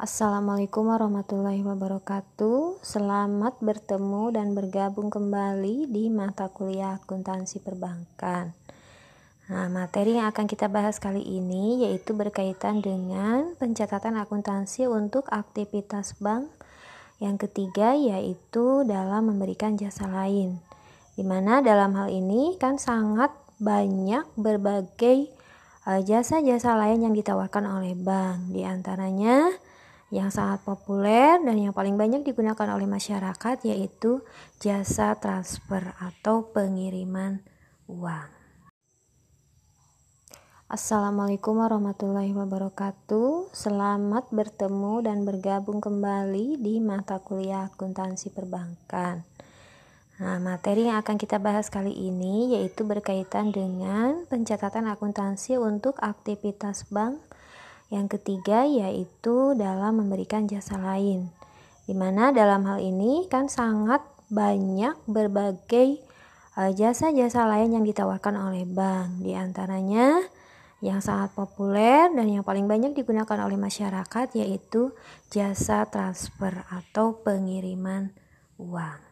Assalamualaikum warahmatullahi wabarakatuh. Selamat bertemu dan bergabung kembali di mata kuliah akuntansi perbankan. Nah, materi yang akan kita bahas kali ini yaitu berkaitan dengan pencatatan akuntansi untuk aktivitas bank. Yang ketiga yaitu dalam memberikan jasa lain. Di mana dalam hal ini kan sangat banyak berbagai eh, jasa-jasa lain yang ditawarkan oleh bank. Di antaranya yang sangat populer dan yang paling banyak digunakan oleh masyarakat yaitu jasa transfer atau pengiriman uang. Assalamualaikum warahmatullahi wabarakatuh. Selamat bertemu dan bergabung kembali di mata kuliah akuntansi perbankan. Nah, materi yang akan kita bahas kali ini yaitu berkaitan dengan pencatatan akuntansi untuk aktivitas bank yang ketiga yaitu dalam memberikan jasa lain. Di mana dalam hal ini kan sangat banyak berbagai eh, jasa-jasa lain yang ditawarkan oleh bank. Di antaranya yang sangat populer dan yang paling banyak digunakan oleh masyarakat yaitu jasa transfer atau pengiriman uang.